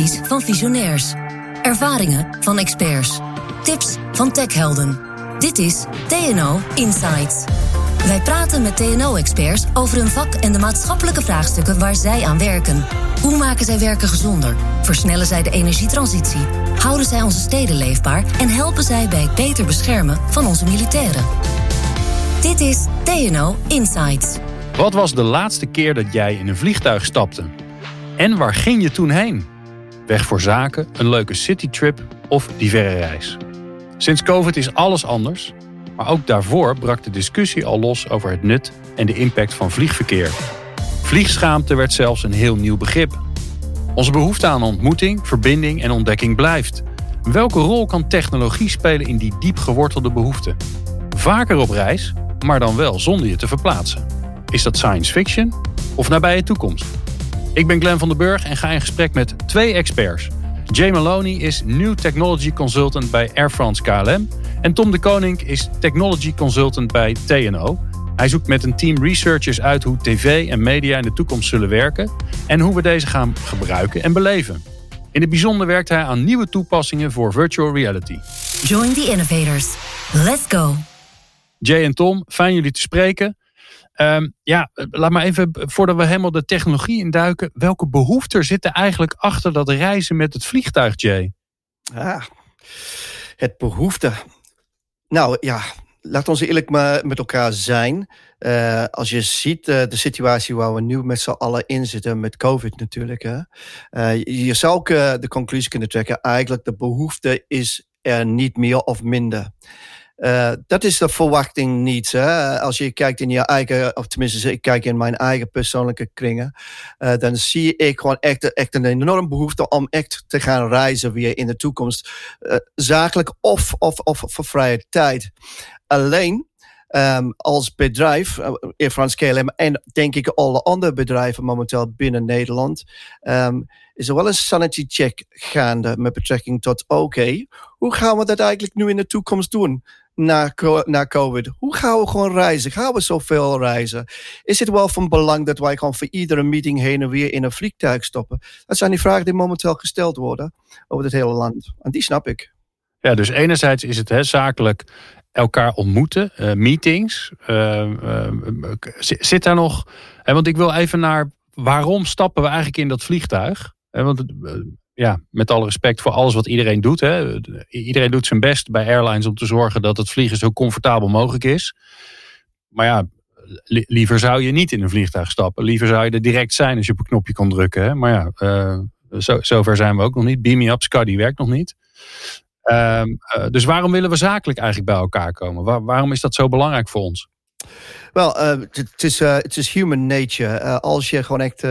Van visionairs. Ervaringen van experts. Tips van techhelden. Dit is TNO Insights. Wij praten met TNO-experts over hun vak en de maatschappelijke vraagstukken waar zij aan werken. Hoe maken zij werken gezonder? Versnellen zij de energietransitie? Houden zij onze steden leefbaar? En helpen zij bij het beter beschermen van onze militairen? Dit is TNO Insights. Wat was de laatste keer dat jij in een vliegtuig stapte? En waar ging je toen heen? Weg voor zaken, een leuke citytrip of die verre reis? Sinds COVID is alles anders, maar ook daarvoor brak de discussie al los over het nut en de impact van vliegverkeer. Vliegschaamte werd zelfs een heel nieuw begrip. Onze behoefte aan ontmoeting, verbinding en ontdekking blijft. Welke rol kan technologie spelen in die diep gewortelde behoefte? Vaker op reis, maar dan wel zonder je te verplaatsen. Is dat science fiction of nabije toekomst? Ik ben Glenn van den Burg en ga in gesprek met twee experts. Jay Maloney is New Technology Consultant bij Air France KLM. En Tom de Koning is Technology Consultant bij TNO. Hij zoekt met een team researchers uit hoe tv en media in de toekomst zullen werken en hoe we deze gaan gebruiken en beleven. In het bijzonder werkt hij aan nieuwe toepassingen voor virtual reality. Join the innovators. Let's go. Jay en Tom, fijn jullie te spreken. Ehm, ja, laat maar even, voordat we helemaal de technologie induiken. Welke behoeften zitten eigenlijk achter dat reizen met het vliegtuig, Jay? Ah, het behoefte. Nou ja, laat ons eerlijk maar met elkaar zijn. Uh, als je ziet uh, de situatie waar we nu met z'n allen in zitten, met COVID natuurlijk. Hè, uh, je zou ook de conclusie kunnen trekken, eigenlijk de behoefte is er niet meer of minder. Uh, dat is de verwachting niet. Als je kijkt in je eigen, of tenminste, ik kijk in mijn eigen persoonlijke kringen, uh, dan zie ik gewoon echt, echt een enorm behoefte om echt te gaan reizen weer in de toekomst. Uh, zakelijk of, of, of voor vrije tijd. Alleen, Um, als bedrijf, Air France KLM en denk ik alle andere bedrijven momenteel binnen Nederland, um, is er wel een sanity check gaande met betrekking tot oké, hoe gaan we dat eigenlijk nu in de toekomst doen? Na, na COVID? Hoe gaan we gewoon reizen? Gaan we zoveel reizen? Is het wel van belang dat wij gewoon voor iedere meeting heen en weer in een vliegtuig stoppen? Dat zijn die vragen die momenteel gesteld worden over het hele land. En die snap ik. Ja, dus enerzijds is het hè, zakelijk elkaar ontmoeten, uh, meetings. Uh, uh, zit daar nog. want ik wil even naar waarom stappen we eigenlijk in dat vliegtuig? want ja, met alle respect voor alles wat iedereen doet. Hè. Iedereen doet zijn best bij airlines om te zorgen dat het vliegen zo comfortabel mogelijk is. Maar ja, liever zou je niet in een vliegtuig stappen. Liever zou je er direct zijn als je op een knopje kon drukken. Hè. Maar ja, zo, zover zijn we ook nog niet. Beam me up, Scuddy werkt nog niet. Uh, uh, dus waarom willen we zakelijk eigenlijk bij elkaar komen? Waar, waarom is dat zo belangrijk voor ons? Wel, uh, het is, uh, is human nature. Uh, als je gewoon echt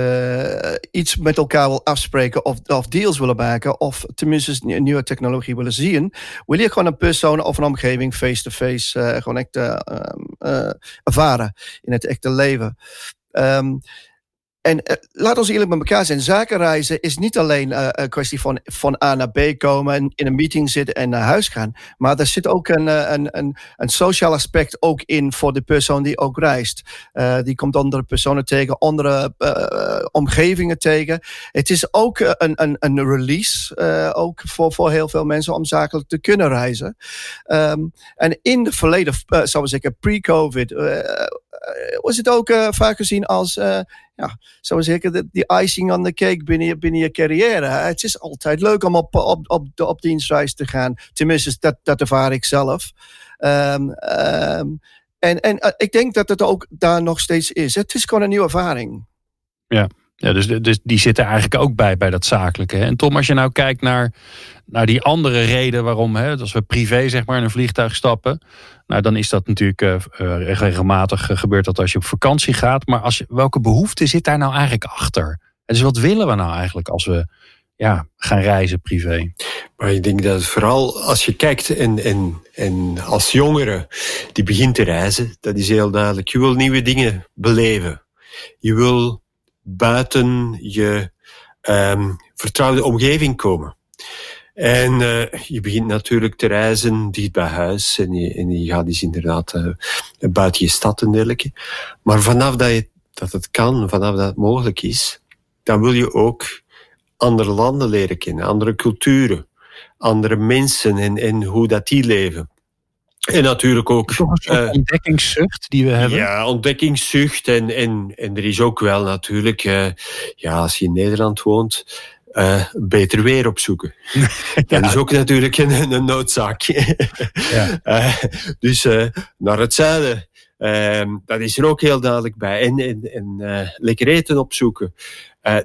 iets met elkaar wil afspreken of, of deals willen maken, of tenminste nieuwe technologie willen zien, wil je gewoon een persoon of een omgeving face-to-face -face, gewoon echt ehm, ervaren in het echte leven. Um, en uh, laat ons eerlijk met elkaar zijn. Zakenreizen is niet alleen uh, een kwestie van van A naar B komen en in een meeting zitten en naar huis gaan. Maar er zit ook een, een, een, een sociaal aspect ook in voor de persoon die ook reist. Die komt andere personen tegen, andere omgevingen tegen. Het is ook een, een, een release, ook voor, voor heel veel mensen om zakelijk te kunnen reizen. Um, en in het verleden, zou we zeggen pre-COVID, was het ook vaak gezien als ja, zo zeker de, icing on the cake binnen je, binnen je carrière. Het is altijd leuk om op, op, op, op dienstreis te gaan. Tenminste, dat, dat ervaar ik zelf. Um, um, en en ik denk dat het ook daar nog steeds is. Het is gewoon een nieuwe ervaring. Ja, ja, dus, dus die zitten eigenlijk ook bij, bij dat zakelijke. En Tom, als je nou kijkt naar, naar die andere reden waarom, hè, als we privé zeg maar in een vliegtuig stappen, nou dan is dat natuurlijk uh, regelmatig uh, gebeurt dat als je op vakantie gaat. Maar als welke behoefte zit daar nou eigenlijk achter? Dus wat willen we nou eigenlijk als we ja, gaan reizen privé? Maar ik denk dat het vooral als je kijkt en, en, en als jongere die begint te reizen, dat is heel duidelijk. Je wil nieuwe dingen beleven. Je wil buiten je um, vertrouwde omgeving komen. En uh, je begint natuurlijk te reizen dicht bij huis en je, en je gaat dus inderdaad uh, buiten je stad en dergelijke. Maar vanaf dat, je, dat het kan, vanaf dat het mogelijk is, dan wil je ook andere landen leren kennen, andere culturen, andere mensen en, en hoe dat die leven. En natuurlijk ook. Toch een soort uh, ontdekkingszucht die we hebben. Ja, ontdekkingszucht. En, en, en er is ook wel natuurlijk, uh, ja, als je in Nederland woont, uh, beter weer opzoeken. ja. Dat is ook natuurlijk een, een noodzaak. ja. dus naar het zuiden. Ehm, dat is er ook heel duidelijk bij. En, en, en lekker eten opzoeken.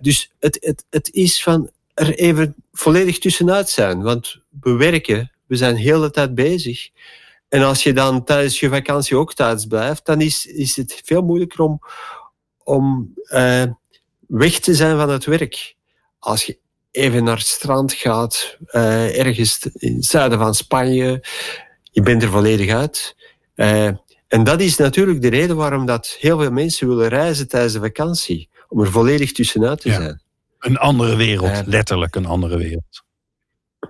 dus het, het, het is van er even volledig tussenuit zijn. Want we werken, we zijn de hele tijd bezig. En als je dan tijdens je vakantie ook thuis blijft, dan is, is het veel moeilijker om, om uh, weg te zijn van het werk. Als je even naar het strand gaat, uh, ergens in het zuiden van Spanje, je bent er volledig uit. Uh, en dat is natuurlijk de reden waarom dat heel veel mensen willen reizen tijdens de vakantie. Om er volledig tussenuit te ja. zijn. Een andere wereld, letterlijk een andere wereld.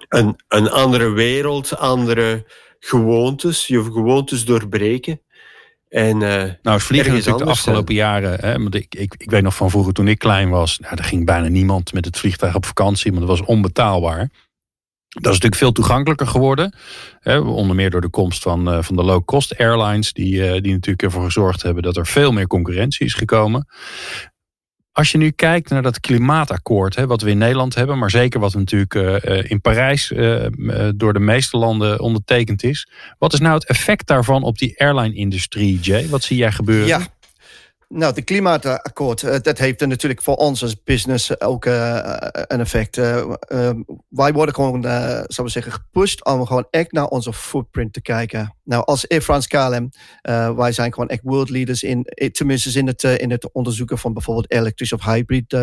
Een, een andere wereld, andere gewoontes, je gewoontes doorbreken. En, uh, nou, vliegen natuurlijk de afgelopen jaren. Hè, want ik, ik, ik weet nog van vroeger toen ik klein was. Nou, er ging bijna niemand met het vliegtuig op vakantie, want dat was onbetaalbaar. Dat is natuurlijk veel toegankelijker geworden. Hè, onder meer door de komst van, uh, van de low-cost airlines. Die, uh, die natuurlijk ervoor gezorgd hebben dat er veel meer concurrentie is gekomen. Als je nu kijkt naar dat klimaatakkoord, hè, wat we in Nederland hebben, maar zeker wat natuurlijk uh, in Parijs uh, door de meeste landen ondertekend is. Wat is nou het effect daarvan op die airline-industrie, Jay? Wat zie jij gebeuren? Nou, de klimaatakkoord, uh, dat heeft natuurlijk voor ons als business ook uh, een effect. Wij worden gewoon, zullen we zeggen, gepusht om gewoon echt naar onze footprint te kijken. Nou, als Air France KLM, wij zijn gewoon echt world leaders in, tenminste in het, in het onderzoeken van bijvoorbeeld elektrisch of hybrid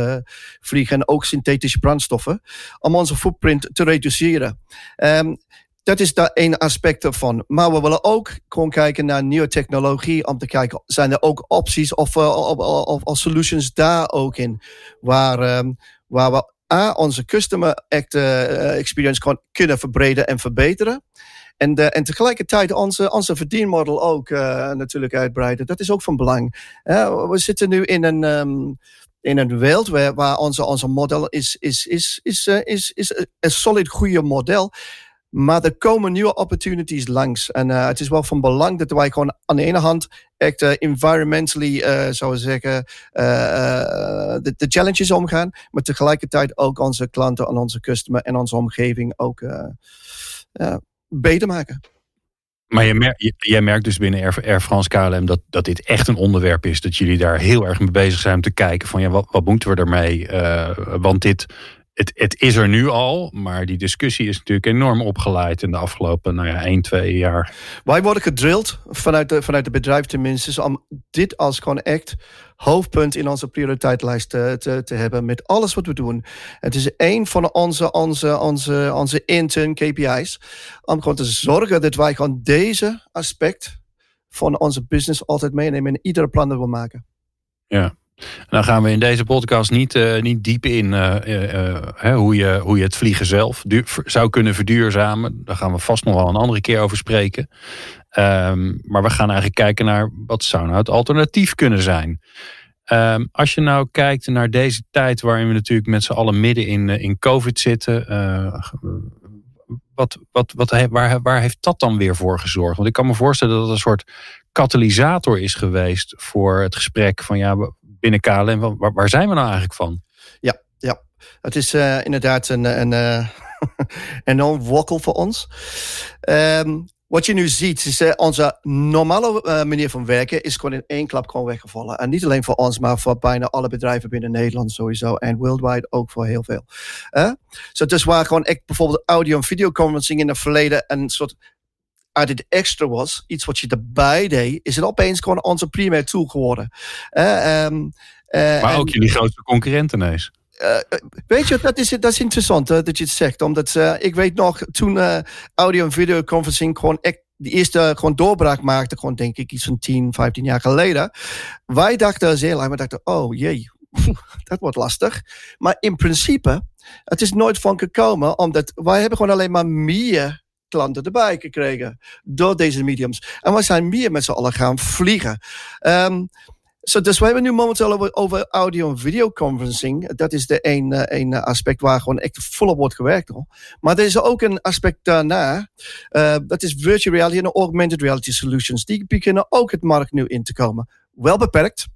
vliegen en ook synthetische brandstoffen, om onze footprint te reduceren. Um, dat is daar één aspect ervan. Maar we willen ook gewoon kijken naar nieuwe technologie. Om te kijken, zijn er ook opties of, uh, of, of, solutions daar ook in? Waar, um, waar we A, onze customer uh, experience kunnen verbreden en verbeteren. En, uh, en tegelijkertijd onze, onze verdienmodel ook natuurlijk uitbreiden. Dat is ook van belang. We zitten nu in een, um, in een wereld waar, waar onze, onze model is, is, is, is, is, is, is een solid goede model maar er komen nieuwe opportunities langs. En uh, het is wel van belang dat wij gewoon aan de ene hand echt uh, environmentally, uh, zou we zeggen, de, de, challenges omgaan. Maar tegelijkertijd ook onze klanten en onze customer en onze omgeving ook beter maken. Maar je merkt, jij merkt dus binnen Air, Air France KLM dat, dat dit echt een onderwerp is. Dat jullie daar heel erg mee bezig zijn om te kijken van ja, wat, wat moeten we ermee? want dit het, het is er nu al, maar die discussie is natuurlijk enorm opgeleid in de afgelopen nou ja, 1, 2 jaar. Wij worden gedrild vanuit de, vanuit de bedrijf tenminste om dit als gewoon echt hoofdpunt in onze prioriteitslijst te, te, te, hebben met alles wat we doen. Het is een van onze, onze, onze, onze intern KPI's om gewoon te zorgen dat wij gewoon deze aspect van onze business altijd meenemen in iedere plan dat we maken. Ja, dan gaan we in deze podcast niet, uh, niet diep in uh, uh, hoe, je, hoe je het vliegen zelf zou kunnen verduurzamen. Daar gaan we vast nog wel een andere keer over spreken. Um, maar we gaan eigenlijk kijken naar wat zou nou het alternatief kunnen zijn. Um, als je nou kijkt naar deze tijd waarin we natuurlijk met z'n allen midden in, in COVID zitten. wat, wat, wat, waar, waar heeft dat dan weer voor gezorgd? Want ik kan me voorstellen dat het een soort katalysator is geweest voor het gesprek van ja, binnen KLM. Waar, waar zijn we nou eigenlijk van? Ja, ja. het is uh, inderdaad een, een, uh, enorm wokkel voor ons. Um, wat je nu ziet, is uh, onze normale manier van werken is gewoon in één klap gewoon weggevallen. En niet alleen voor ons, maar voor bijna alle bedrijven binnen Nederland sowieso. En worldwide ook voor heel veel. So, dus waar gewoon echt bijvoorbeeld audio- en videoconferencing in het verleden een soort uit extra was, iets wat je erbij deed, is het opeens gewoon onze primaire tool geworden. Uh, um, uh, maar ook jullie grootste concurrenten ineens. Uh, weet je, dat is, dat is interessant dat je het zegt. Omdat ik weet nog, toen audio- en videoconferencing gewoon echt de eerste gewoon doorbraak maakte, gewoon denk ik iets van 10, 15 jaar geleden. Wij dachten zeer lang, we dachten, oh jee, dat wordt lastig. Maar in principe, het is nooit van gekomen, omdat wij hebben gewoon alleen maar meer klanten erbij gekregen door deze mediums. En we zijn meer met z'n allen gaan vliegen. Um, So, dus we hebben nu momenteel over, over audio- en videoconferencing. Dat is de één, één aspect waar gewoon echt volop wordt gewerkt. Hoor. Maar er is ook een aspect daarna. Uh, dat is virtual reality en augmented reality solutions. Die beginnen ook het markt nu in te komen. Wel beperkt.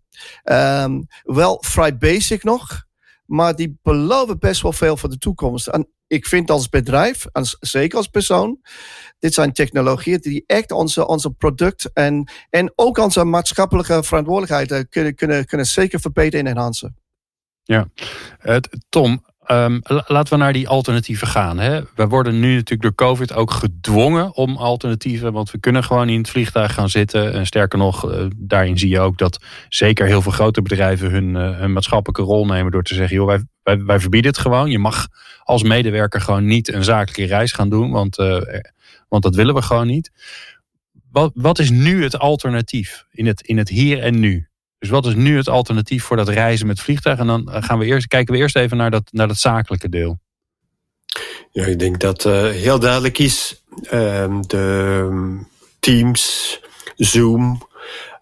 Um, wel vrij basic nog. Maar die beloven best wel veel voor de toekomst. En ik vind als bedrijf, en zeker als persoon, dit zijn technologieën die echt onze, onze product en, en ook onze maatschappelijke verantwoordelijkheid kunnen, kunnen, kunnen zeker verbeteren en enhancen. Ja, Tom, Um, laten we naar die alternatieven gaan. Hè? We worden nu natuurlijk door COVID ook gedwongen om alternatieven. Want we kunnen gewoon in het vliegtuig gaan zitten. En sterker nog, uh, daarin zie je ook dat zeker heel veel grote bedrijven hun, uh, hun maatschappelijke rol nemen. Door te zeggen, joh, wij, wij, verbieden het gewoon. Je mag als medewerker gewoon niet een zakelijke reis gaan doen. Want, uh, want dat willen we gewoon niet. Wat, wat is nu het alternatief in het, in het hier en nu? Dus wat is nu het alternatief voor dat reizen met vliegtuig? En dan gaan we eerst, kijken we eerst even naar dat, naar dat zakelijke deel. Ja, ik denk dat uh, heel duidelijk is. Uh, de Teams, Zoom,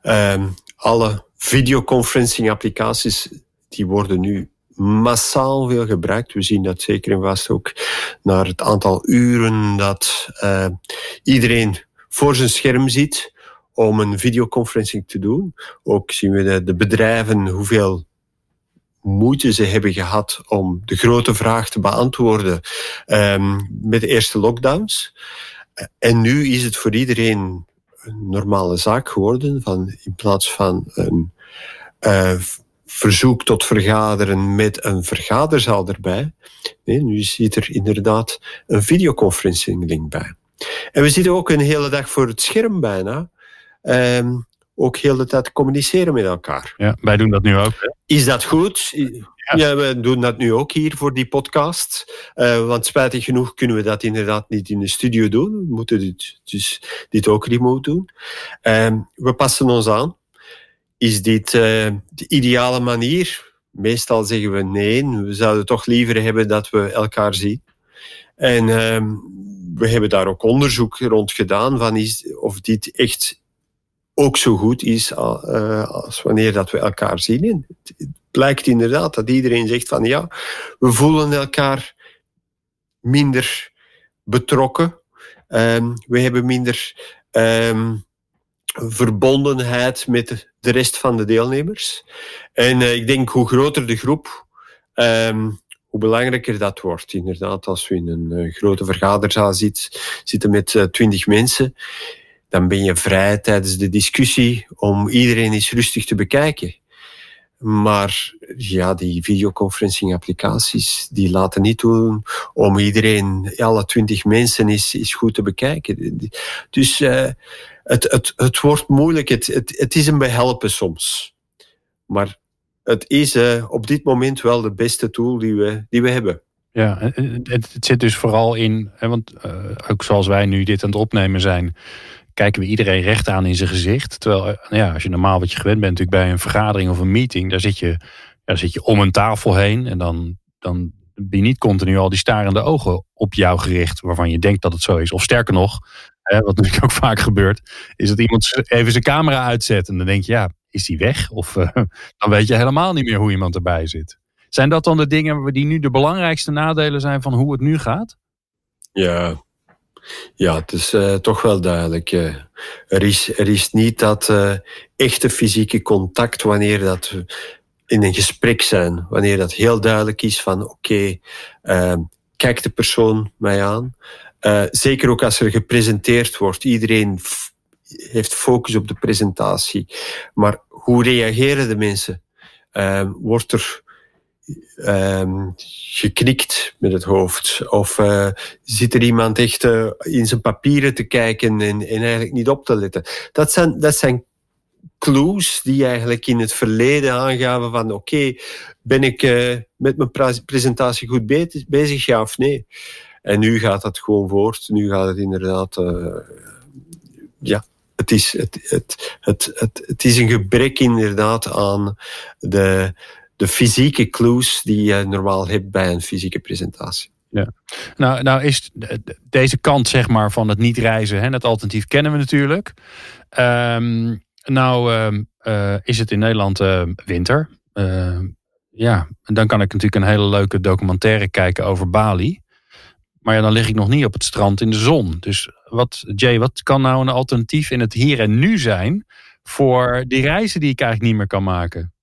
uh, alle videoconferencing applicaties, die worden nu massaal veel gebruikt. We zien dat zeker in vast ook naar het aantal uren dat uh, iedereen voor zijn scherm zit om een videoconferencing te doen. Ook zien we de, de bedrijven hoeveel moeite ze hebben gehad om de grote vraag te beantwoorden um, met de eerste lockdowns. En nu is het voor iedereen een normale zaak geworden. Van in plaats van een uh, verzoek tot vergaderen met een vergaderzaal erbij. Nee, nu zit er inderdaad een videoconferencing link bij. En we zitten ook een hele dag voor het scherm bijna um, ook heel de tijd communiceren met elkaar. Ja, wij doen dat nu ook. Hè? Is dat goed? Ja. ja. we doen dat nu ook hier voor die podcast. Uh, want spijtig genoeg kunnen we dat inderdaad niet in de studio doen. We moeten dit, dus dit ook remote doen. Um, we passen ons aan. Is dit uh, de ideale manier? Meestal zeggen we nee. We zouden toch liever hebben dat we elkaar zien. En um, we hebben daar ook onderzoek rond gedaan van is, of dit echt ook zo goed is uh, als wanneer dat we elkaar zien. Het blijkt inderdaad dat iedereen zegt van ja, we voelen elkaar minder betrokken. Um, we hebben minder um, verbondenheid met de rest van de deelnemers. En uh, ik denk hoe groter de groep, um, hoe belangrijker dat wordt. Inderdaad, als we in een uh, grote vergaderzaal zit, zitten met twintig mensen dan ben je vrij tijdens de discussie om iedereen eens rustig te bekijken. Maar ja, die videoconferencing applicaties, die laten niet doen om iedereen, alle twintig mensen, is, is goed te bekijken. Dus uh, het, het, het wordt moeilijk. Het, het, is een behelpen soms. Maar het is uh, op dit moment wel de beste tool die we, die we hebben. Ja, het, het zit dus vooral in, want uh, ook zoals wij nu dit aan het opnemen zijn, kijken we iedereen recht aan in zijn gezicht. Terwijl, eh, nou ja, als je normaal wat je gewend bent natuurlijk bij een vergadering of een meeting, daar zit je, daar zit je om een tafel heen en dan, dan ben je niet continu al die starende ogen op jou gericht, waarvan je denkt dat het zo is. Of sterker nog, wat natuurlijk ook vaak gebeurt, is dat iemand even zijn camera uitzet en dan denk je, ja, is die weg? Of uh, dan weet je helemaal niet meer hoe iemand erbij zit. Zijn dat dan de dingen die nu de belangrijkste nadelen zijn van hoe het nu gaat? Ja, ja, het is uh, toch wel duidelijk. Uh, er, is, er is niet dat echte fysieke contact wanneer dat in een gesprek zijn. Wanneer dat heel duidelijk is van oké, kijk de persoon mij aan. Zeker ook als er gepresenteerd wordt. Iedereen heeft focus op de presentatie. Maar hoe reageren de mensen? Ehm, wordt er um, geknikt met het hoofd? Of uh, zit er iemand echt uh, in zijn papieren te kijken en, en eigenlijk niet op te letten? Dat zijn, dat zijn clues die eigenlijk in het verleden aangaven van oké, ben ik met mijn presentatie goed bezig, ja of nee? En nu gaat dat gewoon voort. Nu gaat het inderdaad, ja, het is, het, het, het, het, het is een gebrek inderdaad aan de, de fysieke clues die je normaal hebt bij een fysieke presentatie. Ja. Nou, nou is deze kant zeg maar, van het niet reizen, hè, het alternatief kennen we natuurlijk. Um, nou um, is het in Nederland winter. ja, en dan kan ik natuurlijk een hele leuke documentaire kijken over Bali. Maar ja, dan lig ik nog niet op het strand in de zon. Dus wat, Jay, wat kan nou een alternatief in het hier en nu zijn voor die reizen die ik eigenlijk niet meer kan maken?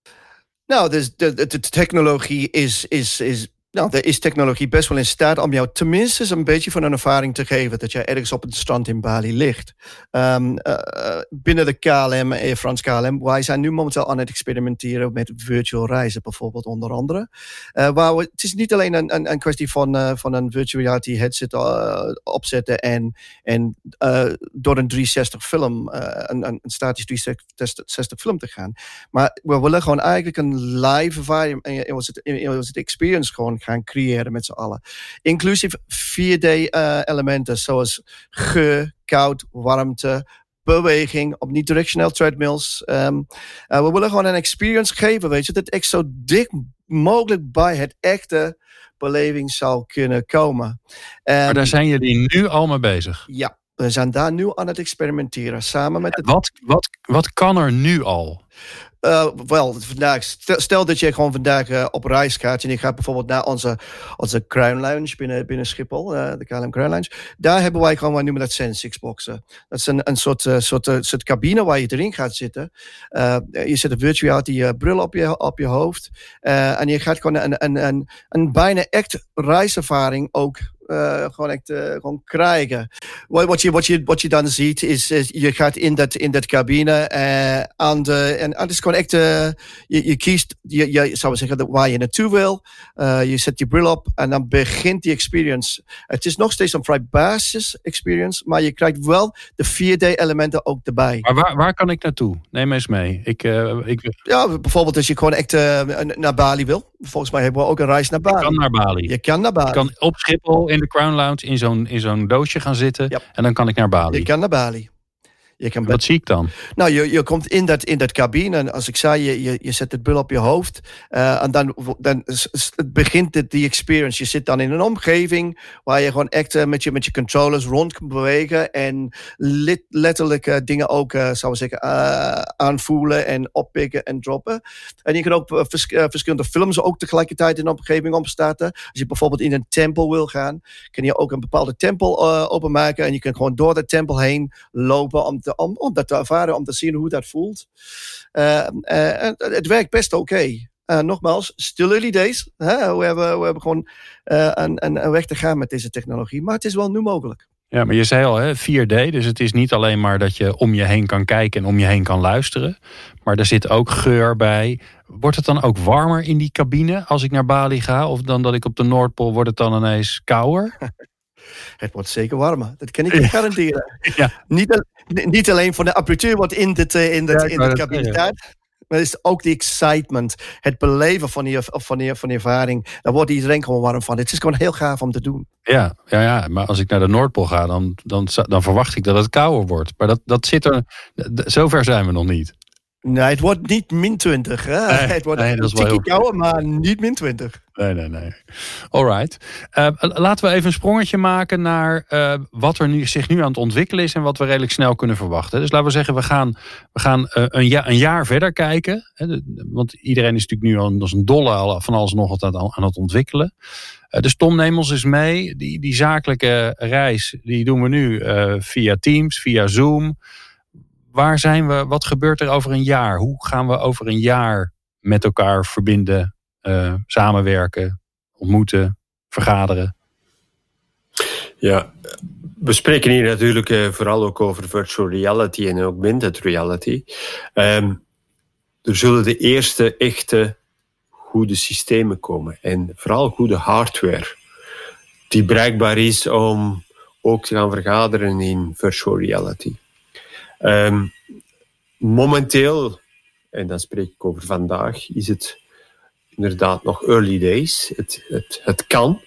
Nou, dus de, de, de technologie is, is, is nou, er is technologie best wel in staat om jou tenminste een beetje van een ervaring te geven dat jij ergens op het strand in Bali ligt. Um, uh, binnen de KLM, Air France KLM, wij zijn nu momenteel aan het experimenteren met virtual reizen, bijvoorbeeld onder andere. Waar we, het is niet alleen een, een, kwestie van, van een virtual reality headset opzetten en, en door een 360 film, een, een statisch 360 film te gaan. Maar we willen gewoon eigenlijk een live ervaring, in het experience gewoon gaan creëren met z'n allen. Inclusief 4D-elementen eh, zoals geur, koud, warmte, beweging, op niet-directioneel treadmills. Um, uh, we willen gewoon een experience geven, weet je, dat echt zo dik mogelijk bij het echte beleving zou kunnen komen. Um, maar daar zijn jullie nu al mee bezig? Ja, we zijn daar nu aan het experimenteren, samen met... Het... Wat, wat, wat kan er nu al? Uh, wel, vandaag, stel, dat je gewoon vandaag uh, op reis gaat en je gaat bijvoorbeeld naar onze, onze Crown Lounge binnen, binnen Schiphol, uh, de KLM Crown Lounge. Daar hebben wij gewoon, wij noemen dat Sensix boxen. Dat is een, een soort, soort, soort cabine waar je erin gaat zitten. je zet een virtuality bril op je, op je hoofd en je gaat gewoon een, een, een, een bijna echt reiservaring ook gewoon echt uh, gewoon krijgen. Wat, wat, je, wat, je, wat je dan ziet is, is je gaat in dat, in dat cabine aan de, en het is gewoon echt, je, je kiest, je, je zou zeggen, waar je naartoe wil. je zet je bril op en dan begint die experience. Het is nog steeds een vrij basis experience, maar je krijgt wel de 4D elementen ook erbij. Maar waar, waar kan ik naartoe? Neem eens mee. Ik, ik... Ja, bijvoorbeeld als je gewoon echt naar Bali wil. Volgens mij hebben we ook een reis naar Bali. Je kan naar Bali. Je kan naar Bali. Je kan op Schiphol in de Crown Lounge in zo'n in zo'n doosje gaan zitten. En dan kan ik naar Bali. Je kan naar Bali. Je kan Wat zie ik dan? Nou, je, je komt in dat, in dat cabine en als ik zei, je, je, je zet het bul op je hoofd uh, en dan, dan begint het, die experience. Je zit dan in een omgeving waar je gewoon echt uh, met, je, met je controllers rond kan bewegen en let, letterlijk uh, dingen ook, zou we zeggen, aanvoelen en oppikken en droppen. En je kan ook vers, verschillende films ook tegelijkertijd in de omgeving opstarten. Als je bijvoorbeeld in een tempel wil gaan, kan je ook een bepaalde tempel openmaken en je kan gewoon door de tempel heen lopen om te om, om dat te ervaren, om te zien hoe dat voelt. Uh, uh, het werkt best oké. Okay. Uh, nogmaals, still early days. Hè? We, hebben, we hebben gewoon een, een, een, weg te gaan met deze technologie. Maar het is wel nu mogelijk. Ja, maar je zei al, hè, 4D. Dus het is niet alleen maar dat je om je heen kan kijken en om je heen kan luisteren. Maar er zit ook geur bij. Wordt het dan ook warmer in die cabine als ik naar Bali ga? Of dan dat ik op de Noordpool, wordt het dan ineens kouder? Het wordt zeker warmer. Dat kan ik je garanderen. Ja. Niet, niet alleen van de apparatuur wat in dit, eh, in dit, in dit staat. Maar het is ook die excitement. Het beleven van die, van die, van die ervaring. Daar wordt iedereen gewoon warm van. Het is gewoon heel gaaf om te doen. Ja, ja, ja. maar als ik naar de Noordpool ga, dan, dan, dan verwacht ik dat het kouder wordt. Maar dat, dat zit er. Zover zijn we nog niet. Nee, het wordt niet min 20. Hè? Nee, het wordt nee, een tikje kouder, maar niet min 20. Nee, nee, nee. Alright. Uh, laten we even een sprongetje maken naar uh, wat er nu, zich nu aan het ontwikkelen is en wat we redelijk snel kunnen verwachten. Dus laten we zeggen, we gaan, we gaan uh, een, ja, een, jaar verder kijken. Hè, want iedereen is natuurlijk nu al als een dolle van alles nog aan, aan het ontwikkelen. dus Tom, neem ons eens mee. Die, die zakelijke reis, die doen we nu via Teams, via Zoom waar zijn we? Wat gebeurt er over een jaar? Hoe gaan we over een jaar met elkaar verbinden, uh, samenwerken, ontmoeten, vergaderen? Ja, we spreken hier natuurlijk uh, vooral ook over virtual reality en ook augmented reality. Um, er zullen de eerste echte goede systemen komen en vooral goede hardware die bereikbaar is om ook te gaan vergaderen in virtual reality. Um, momenteel, en dan spreek ik over vandaag, is het inderdaad nog early days. Het, het, het kan.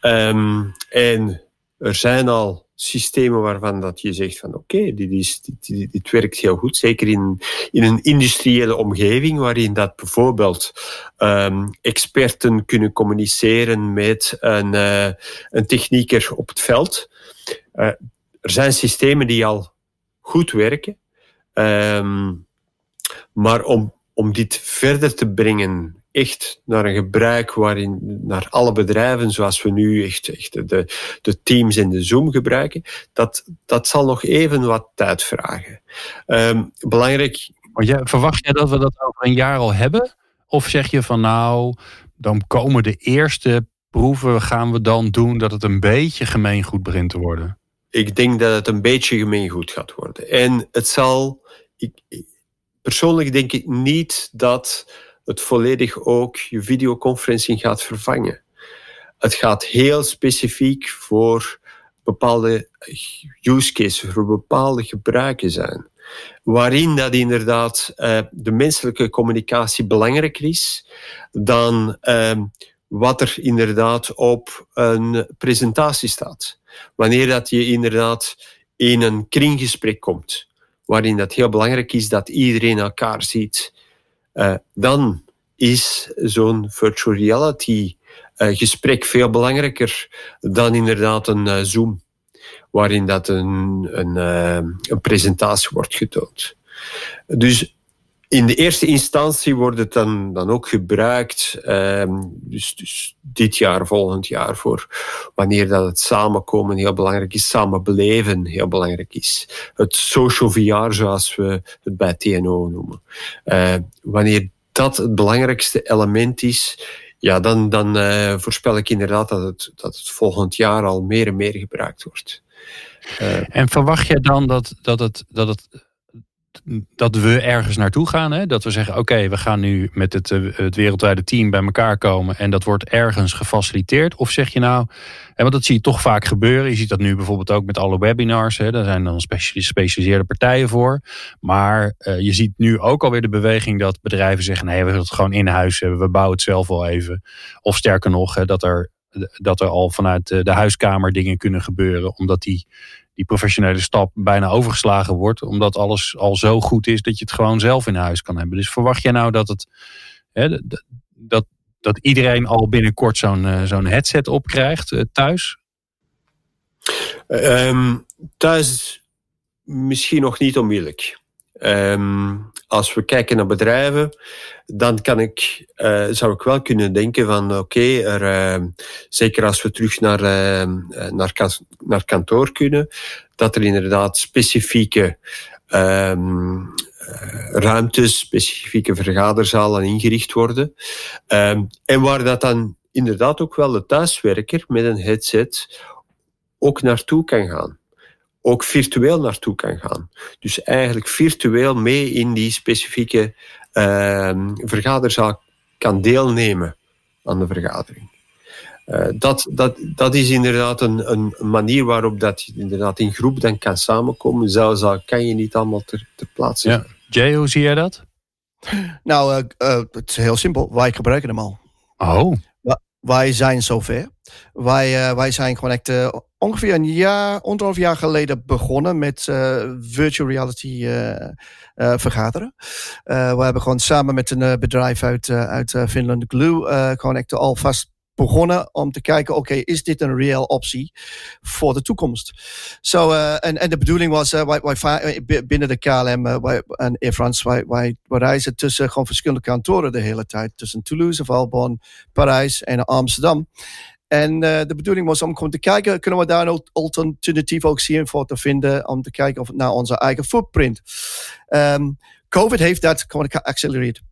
Um, en er zijn al systemen waarvan dat je zegt van oké, dit, dit, dit, werkt heel goed. Zeker in, in een industriële omgeving waarin dat bijvoorbeeld um, experten kunnen communiceren met een, uh, een technieker op het veld. Uh, er zijn systemen die al goed werken. Um, Maar om, om dit verder te brengen echt naar een gebruik waarin naar alle bedrijven, zoals we nu echt, echt de, de Teams en de Zoom gebruiken, dat, dat zal nog even wat tijd vragen. Um, belangrijk. Maar verwacht jij dat we dat over een jaar al hebben? Of zeg je van nou, dan komen de eerste proeven, gaan we dan doen dat het een beetje gemeengoed begint te worden? Ik denk dat het een beetje gemeengoed gaat worden. En het zal, ik, persoonlijk denk ik niet dat het volledig ook je videoconferencing gaat vervangen. Het gaat heel specifiek voor bepaalde use cases, voor bepaalde gebruiken zijn. Waarin dat inderdaad uh, de menselijke communicatie belangrijker is dan uh, wat er inderdaad op een presentatie staat. Wanneer dat je inderdaad in een kringgesprek komt, waarin dat heel belangrijk is dat iedereen elkaar ziet uh, dan is zo'n virtual reality uh, gesprek veel belangrijker dan inderdaad een uh, Zoom, waarin dat een, een, een presentatie wordt getoond. Dus in de eerste instantie wordt het dan, dan ook gebruikt, um, dus, dus dit jaar, volgend jaar, voor wanneer dat het samenkomen heel belangrijk is, samen beleven heel belangrijk is. Het social VR, zoals we het bij TNO noemen. Uh, wanneer dat het belangrijkste element is, ja, dan, dan uh, voorspel ik inderdaad dat het, dat het volgend jaar al meer en meer gebruikt wordt. Uh, en verwacht jij dan dat, dat, het, dat het dat we ergens naartoe gaan. Hè? Dat we zeggen, oké, we gaan nu met het, eh, het wereldwijde team bij elkaar komen. En dat wordt ergens gefaciliteerd. Of zeg je nou, en want dat zie je toch vaak gebeuren. Je ziet dat nu bijvoorbeeld ook met alle webinars. Hè? Daar zijn dan gespecialiseerde partijen voor. Maar uh, je ziet nu ook alweer de beweging dat bedrijven zeggen, nee, we willen het gewoon in huis hebben. We bouwen het zelf wel even. Of sterker nog, hè, dat er dat er al vanuit de huiskamer dingen kunnen gebeuren. Omdat die die professionele stap bijna overgeslagen wordt. Omdat alles al zo goed is dat je het gewoon zelf in huis kan hebben. Dus verwacht jij nou dat het. Hè, dat, dat iedereen al binnenkort zo'n uh, zo'n headset opkrijgt uh, thuis? Um, thuis misschien nog niet onmiddellijk. Um, als we kijken naar bedrijven, dan kan ik, uh, zou ik wel kunnen denken van oké, er, uh, zeker als we terug naar, uh, naar, naar kantoor kunnen, dat er inderdaad specifieke um, ruimtes, specifieke vergaderzalen ingericht worden. Um, en waar dat dan inderdaad ook wel de thuiswerker met een headset ook naartoe kan gaan ook virtueel naartoe kan gaan. Dus eigenlijk virtueel mee in die specifieke uh, vergaderzaal kan deelnemen aan de vergadering. Uh, dat, dat, dat is inderdaad een, een manier waarop dat je inderdaad in groep dan kan samenkomen. Zelfs al kan je niet allemaal ter, ter plaatse ja. Jay, hoe zie jij dat? Nou, uh, uh, het is heel simpel. Wij gebruiken hem al. Oh. Wij zijn zover. Wij, wij zijn gewoon echt ongeveer een jaar, anderhalf jaar geleden begonnen met uh, virtual reality uh, uh, vergaderen. we hebben gewoon samen met een bedrijf uit, uit Finland, Glue, gewoon echt alvast begonnen om te kijken, oké, is dit een reële optie voor de toekomst? So, en, en de bedoeling was, wij, wij, binnen de KLM en Air France, wij, wij, wij reizen tussen gewoon verschillende kantoren de hele tijd. Tussen Toulouse, Valbonne, Parijs en Amsterdam. En uh, de bedoeling was om gewoon te kijken, kunnen we daar een alternatief ook zien voor te vinden, om te kijken of, naar onze eigen footprint. Um, COVID heeft dat gewoon geaccelereerd.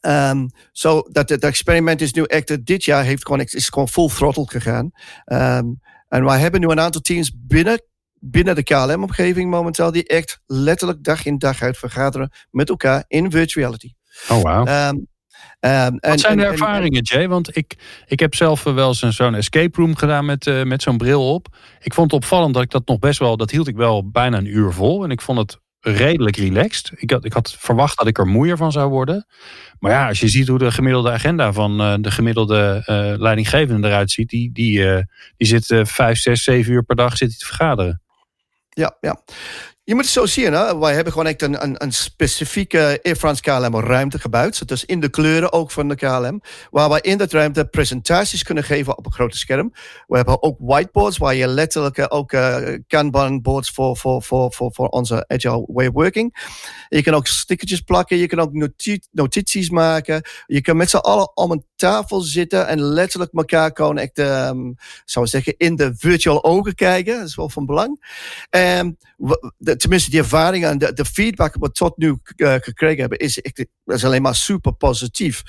Um, so dat het experiment is nu echt, dit jaar heeft gewoon, is gewoon full throttle gegaan. Um, en wij hebben nu een aantal teams binnen, binnen de KLM-omgeving momenteel, die echt letterlijk dag in dag uit vergaderen met elkaar in virtuality. Oh, wow. Um, Um, Wat zijn de ervaringen, Jay? Want ik, ik heb zelf wel eens zo'n escape room gedaan met, uh, met zo'n bril op. Ik vond het opvallend dat ik dat nog best wel, dat hield ik wel bijna een uur vol. En ik vond het redelijk relaxed. Ik had, ik had verwacht dat ik er moeier van zou worden. Maar ja, als je ziet hoe de gemiddelde agenda van uh, de gemiddelde uh, leidinggevende eruit ziet, die, die, die zit vijf, zes, zeven uur per dag zit te vergaderen. Ja, ja. Je moet het zo zien. Hè? Wij hebben gewoon echt een, een, een specifieke Air France KLM ruimte gebouwd. Dus in de kleuren ook van de KLM. Waar wij in dat ruimte presentaties kunnen geven op een grote scherm. We hebben ook whiteboards waar je letterlijk ook uh, Kanban boards voor, voor, voor, voor, voor onze agile way of working. Je kan ook stickertjes plakken. Je kan ook notities maken. Je kan met z'n allen om een tafel zitten en letterlijk elkaar gewoon echt, um, zou zeggen, in de virtual ogen kijken. Dat is wel van belang. Um, de, tenminste, die ervaring en de, feedback wat we tot nu uh, gekregen hebben, is, is alleen maar super positief.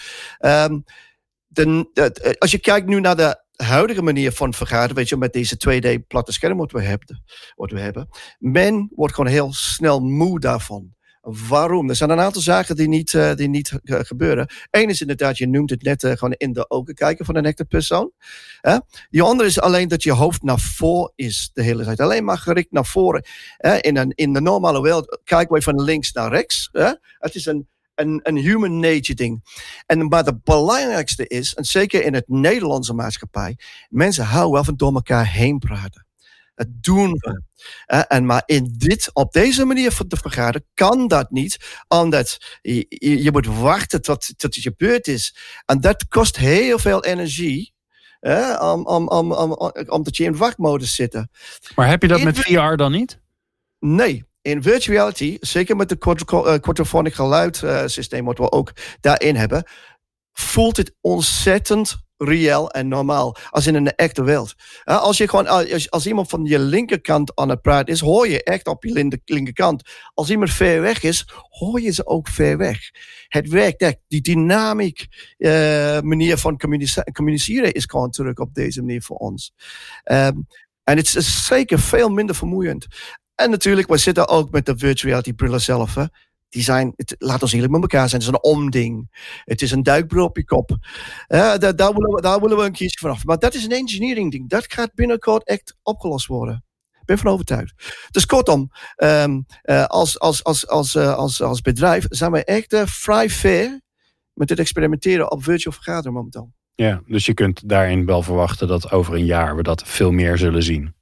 De, als je kijkt nu naar de huidige manier van vergaderen, weet je, met deze 2D platte scherm wat we hebben, wat we hebben, men wordt gewoon heel snel moe daarvan. Waarom? Er zijn een aantal zaken die niet, uh, die niet uh, gebeuren. Eén is inderdaad, je noemt het net, uh, gewoon in de ogen kijken van een echte persoon. Uh, die andere is alleen dat je hoofd naar voren is de hele tijd. Alleen maar gericht naar voren. in, een, in de normale wereld kijken wij van links naar rechts. Het is een, een, een human nature ding. En, maar het belangrijkste is, en zeker in het Nederlandse maatschappij, mensen houden wel van door elkaar heen praten. Het doen we. Uh, en maar in dit, op deze manier te vergaderen kan dat niet, omdat je, je, moet wachten tot, tot het gebeurd is. En dat kost heel veel energie. Uh, om, om, om, om, omdat je in wachtmodus zit. Maar heb je dat in met VR dan niet? Nee. In virtual reality, zeker met de quadraphonic geluidsysteem, wat we ook daarin hebben, voelt het ontzettend reëel en normaal. Als in een echte wereld. Als, je gewoon, als, als iemand van je linkerkant aan het praten is, hoor je echt op je linkerkant. Als iemand ver weg is, hoor je ze ook ver weg. Het werkt echt. Die dynamiek uh, manier van communiceren is gewoon terug op deze manier voor ons. Um, en het is zeker veel minder vermoeiend. En natuurlijk, we zitten ook met de virtual reality brillen zelf. Hè die zijn, het, laat ons eerlijk met elkaar zijn, het is een omding. Het is een duikbril op je kop. Uh, daar, daar, willen we, daar willen we een kiesje vanaf. Maar dat is een engineering ding. Dat gaat binnenkort echt opgelost worden. Ik ben van overtuigd. Dus kortom, um, uh, als, als, als, als, uh, als, als bedrijf zijn wij echt vrij fair met het experimenteren op virtual vergaderen momenteel. Ja, dus je kunt daarin wel verwachten dat over een jaar we dat veel meer zullen zien.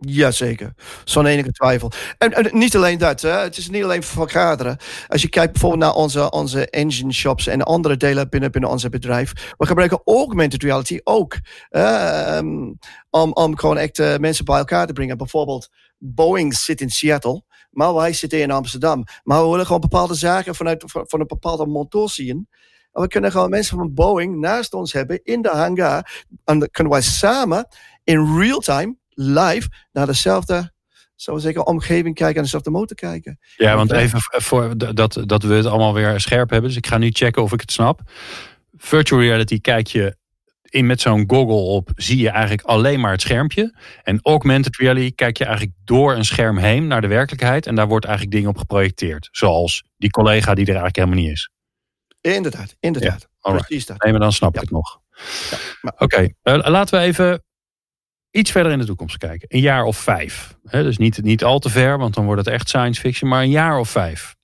Jazeker, zonder enige twijfel. En, niet alleen dat, hè. het is niet alleen vergaderen. Als je kijkt bijvoorbeeld naar onze, onze engine shops en andere delen binnen, binnen ons bedrijf. We gebruiken augmented reality ook. Um, om, om gewoon echt uh, mensen bij elkaar te brengen. Bijvoorbeeld, Boeing zit in Seattle, maar wij zitten in Amsterdam. Maar we willen gewoon bepaalde zaken vanuit van een bepaalde motor zien. En we kunnen gewoon mensen van Boeing naast ons hebben in de hangar. En dan kunnen wij samen in real time live naar dezelfde zou zeggen, omgeving kijken en dezelfde motor kijken. Ja, want even voor dat, dat we het allemaal weer scherp hebben. Dus ik ga nu checken of ik het snap. Virtual reality kijk je in met zo'n goggle op, zie je eigenlijk alleen maar het schermpje. En augmented reality kijk je eigenlijk door een scherm heen naar de werkelijkheid. En daar wordt eigenlijk dingen op geprojecteerd. Zoals die collega die er eigenlijk helemaal niet is. Inderdaad, inderdaad. Ja, Precies dat. Nee, maar dan snap ik het nog. Ja, Oké, okay. uh, laten we even iets verder in de toekomst kijken. Een jaar of vijf. dus niet, niet al te ver, want dan wordt het echt science fiction, maar een jaar of vijf.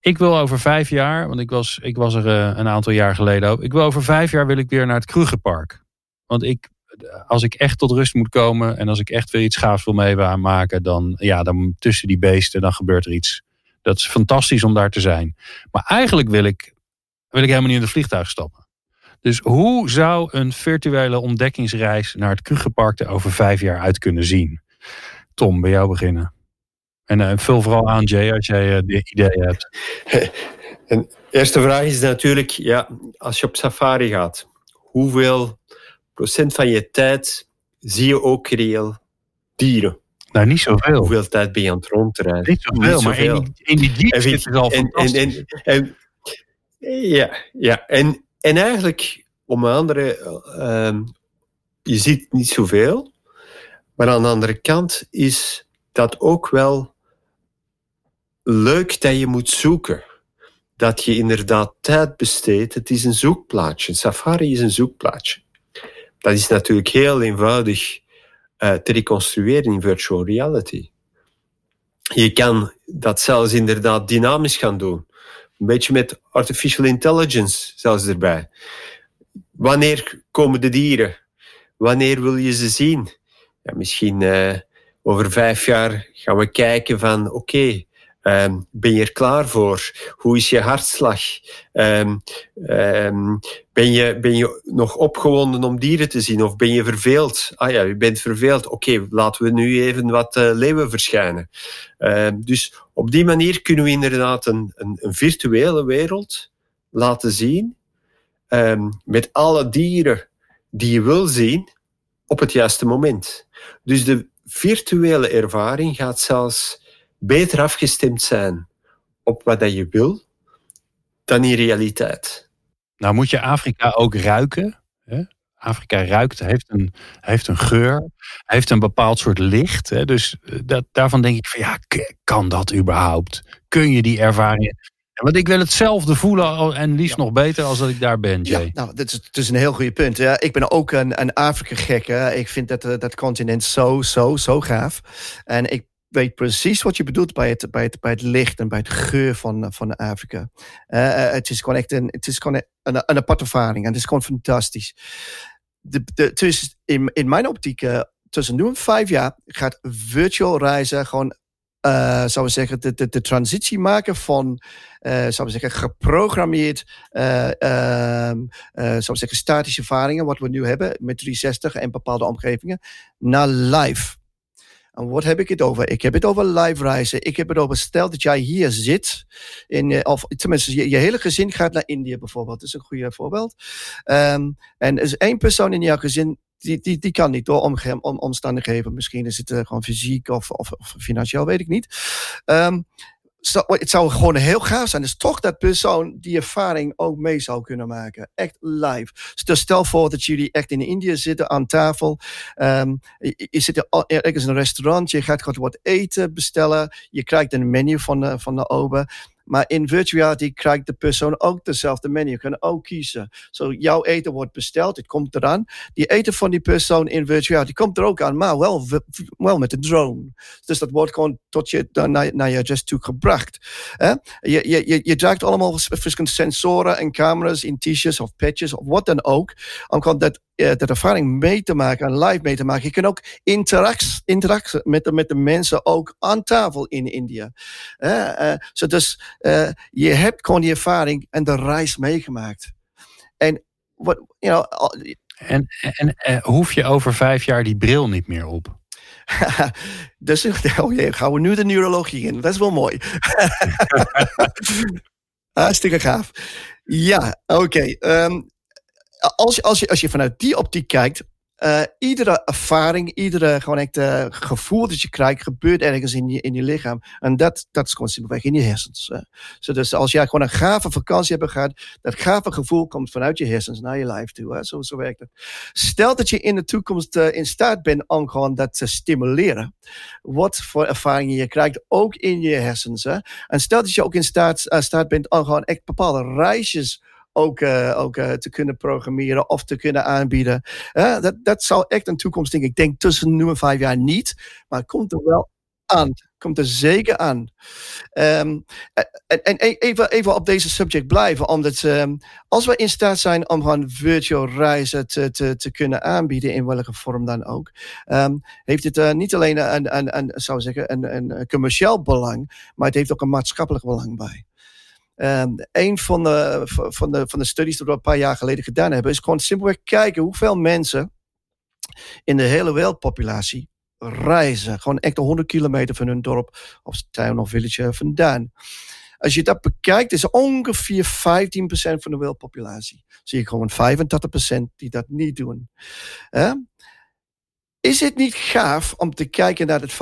Ik wil over vijf jaar, want ik was, ik was er uh, een aantal jaar geleden ook. Ik wil over vijf jaar wil ik weer naar het Krugerpark. Want ik, als ik echt tot rust moet komen en als ik echt weer iets gaafs wil meemaken, dan, ja, dan tussen die beesten, dan gebeurt er iets. Dat is fantastisch om daar te zijn. Maar eigenlijk wil ik, wil ik helemaal niet in het vliegtuig stappen. Dus hoe zou een virtuele ontdekkingsreis naar het Krugerpark er over vijf jaar uit kunnen zien? Tom, bij jou beginnen. En uh, vul vooral aan, Jay, als jij uh, de idee hebt. Een eerste vraag is natuurlijk, ja, als je op safari gaat, hoeveel procent van je tijd zie je ook reëel dieren? Nou, niet zoveel. Hoeveel tijd ben je aan het rondrijden? Niet zoveel, niet maar in, in die jeep zit het al fantastisch. En, en, ja, ja, en en eigenlijk, om andere, uh, je ziet niet zoveel, maar aan de andere kant is dat ook wel leuk dat je moet zoeken. Dat je inderdaad tijd besteedt. Het is een zoekplaatje. Safari is een zoekplaatje. Dat is natuurlijk heel eenvoudig uh, te reconstrueren in virtual reality. Je kan dat zelfs inderdaad dynamisch gaan doen. Een beetje met artificial intelligence zelfs erbij. Wanneer komen de dieren? Wanneer wil je ze zien? Ja, misschien uh, over vijf jaar gaan we kijken van oké, ehm, ben je er klaar voor? Hoe is je hartslag? Um, ben, je, ben je nog opgewonden om dieren te zien? Of ben je verveeld? Ah ja, je bent verveeld. Oké, laten we nu even wat uh, leeuwen verschijnen. dus op die manier kunnen we inderdaad een, een, een virtuele wereld laten zien. met alle dieren die je wil zien op het juiste moment. Dus de virtuele ervaring gaat zelfs beter afgestemd zijn op wat dat je wil dan in realiteit. Nou moet je Afrika ook ruiken. Hè? Afrika ruikt, heeft een, heeft een geur, heeft een bepaald soort licht. Hè? Dus eh, dat, daarvan denk ik van ja, kan dat überhaupt? Kun je die ervaring want ik wil hetzelfde voelen en liefst nog beter als dat ik daar ben, Jay. Ja, nou, dat is een heel goede punt. Ja, ik ben ook een, een Afrika-gek. Ik vind dat, eh, dat continent zo, zo, zo gaaf. En ik weet precies wat je bedoelt bij het, bij het, bij het licht en bij het geur van, van Afrika. Uh, het is gewoon echt een, het is gewoon een, een, aparte ervaring en het is gewoon fantastisch. De, de, dus in, in mijn optiek, uh, tussen nu en vijf jaar gaat virtual reizen gewoon uh, zou we zeggen, de, de, de transitie maken van, zou we zeggen, geprogrammeerd, uh, zou we zeggen, statische ervaringen, wat we nu hebben met 360 en bepaalde omgevingen, naar live. En wat heb ik het over? Ik heb het over live reizen. Ik heb het over, stel dat jij hier zit, in, of tenminste, je, hele gezin gaat naar India bijvoorbeeld. Dat is een goede voorbeeld. Um, en er is één persoon in jouw gezin die, die, die kan niet door om, om, omstandigheden. Misschien is het uh, gewoon fysiek of, of, financieel, weet ik niet. Um, het zou gewoon heel gaaf zijn. Dus toch dat persoon die ervaring ook mee zou kunnen maken. Echt live. Dus stel voor dat jullie echt in India zitten aan tafel. Um, je, je, zit ergens in een restaurant. Je gaat gewoon wat eten bestellen. Je krijgt een menu van de, van de ober. Maar in virtuality krijgt de persoon ook dezelfde menu. Je kan ook kiezen. Zo, jouw eten wordt besteld, het komt eraan. Die eten van die persoon in virtuality komt er ook aan, maar wel, wel met een drone. Dus dat wordt gewoon tot je naar, naar je adres toe gebracht. Je, je, je, je draagt allemaal verschillende sensoren en camera's in t-shirts of patches of wat dan ook. Om gewoon dat dat ervaring mee te maken en live mee te maken. Je kan ook interactie met, de, met de mensen ook aan tafel in India. Uh, so dus je hebt gewoon die ervaring en de reis meegemaakt. En wat, you know, en, en hoef je over vijf jaar die bril niet meer op? dus oh jee, gaan we nu de neurologie in. Dat is wel mooi. Hartstikke gaaf. Ja, oké. Okay. Um, ehm, als, je, als, je, als je vanuit die optiek kijkt, uh, iedere ervaring, iedere gewoon echt, uh, gevoel dat je krijgt, gebeurt ergens in je, in je lichaam. En dat, dat is gewoon simpelweg in je hersens. Dus als jij gewoon een gave vakantie hebt gehad, dat gave gevoel komt vanuit je hersens naar je lijf toe. Zo, zo werkt het. Stel dat je in de toekomst in staat bent om gewoon dat te stimuleren. Wat voor ervaringen je krijgt, ook in je hersens. En stel dat je ook in staat, staat bent om gewoon echt bepaalde reisjes ook, uh, ook uh, te kunnen programmeren of te kunnen aanbieden. Uh, dat, dat zal echt een toekomst, denk ik. Denk tussen nu en vijf jaar niet, maar het komt er wel aan. Komt er zeker aan. Um, en, en even, even op deze subject blijven, omdat um, als we in staat zijn om gewoon virtual reizen te, te, te kunnen aanbieden, in welke vorm dan ook, um, heeft het uh, niet alleen een, een, een, zou zeggen, een, een commercieel belang, maar het heeft ook een maatschappelijk belang bij. Um, een van de, van, de, van de studies die we een paar jaar geleden gedaan hebben, is gewoon simpelweg kijken hoeveel mensen in de hele wereldpopulatie reizen. Gewoon echt 100 kilometer van hun dorp of town of village vandaan. Als je dat bekijkt, is ongeveer 15% van de wereldpopulatie. Zie je gewoon 85% die dat niet doen. Is het niet gaaf om te kijken naar het 85%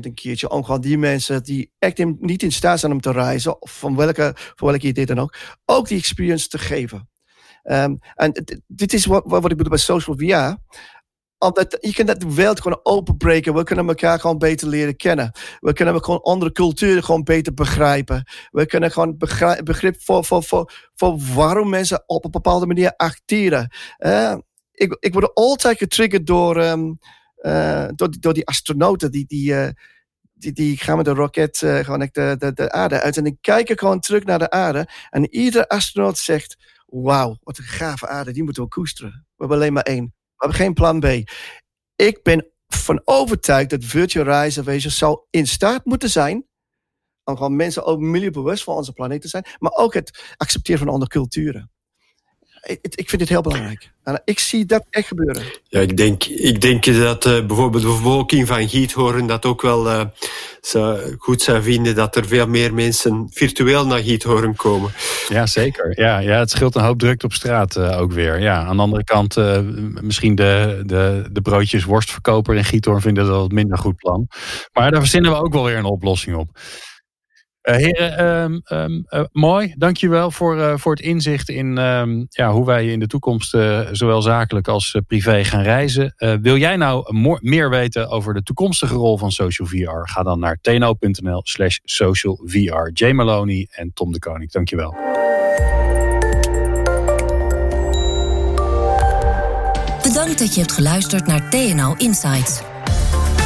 een keertje? Om gewoon die mensen die echt niet in staat zijn om te reizen, of van welke, van welke idee dan ook, ook die experience te geven. Um, en dit is wat, ik bedoel bij social VR. Omdat je kan dat de wereld gewoon openbreken. We kunnen elkaar gewoon beter leren kennen. We kunnen gewoon andere culturen gewoon beter begrijpen. We kunnen gewoon begrip voor, voor, voor, voor waarom mensen op een bepaalde manier acteren. Uh, ik, ik word altijd getriggerd door, um, uh, door, door die astronauten die, die, uh, die, die gaan met de rocket uh, gewoon de, de, de aarde uit. En ik kijk gewoon terug naar de aarde. En iedere astronaut zegt, wauw, wat een gave aarde, die moeten we koesteren. We hebben alleen maar één. We hebben geen plan B. Ik ben van overtuigd dat virtual reizenwezen zou in staat moeten zijn om gewoon mensen ook milieubewust van onze planeet te zijn, maar ook het accepteren van andere culturen ik, ik vind het heel belangrijk. En ik zie dat echt gebeuren. Ja, ik denk, ik denk dat uh, bijvoorbeeld de bevolking van Giethoorn dat ook wel uh, zou, goed zou vinden dat er veel meer mensen virtueel naar Giethoorn komen. Ja, zeker. Ja, ja, het scheelt een hoop drukte op straat uh, ook weer. Ja, aan de andere kant, misschien de, de, de broodjes worstverkoper in Giethoorn vinden dat wat minder goed plan. Maar daar verzinnen we ook wel weer een oplossing op. Uh, heren, um, um, uh, mooi. Dankjewel voor, uh, voor het inzicht in um, ja, hoe wij in de toekomst zowel zakelijk als privé gaan reizen. wil jij nou meer weten over de toekomstige rol van social VR? Ga dan naar tno.nl slash social VR. Jay Maloney en Tom de Koning, dankjewel. Bedankt dat je hebt geluisterd naar TNO Insights.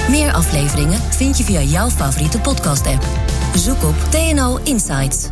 Meer afleveringen vind je via jouw favoriete podcast app. Zoek op TNO Insights.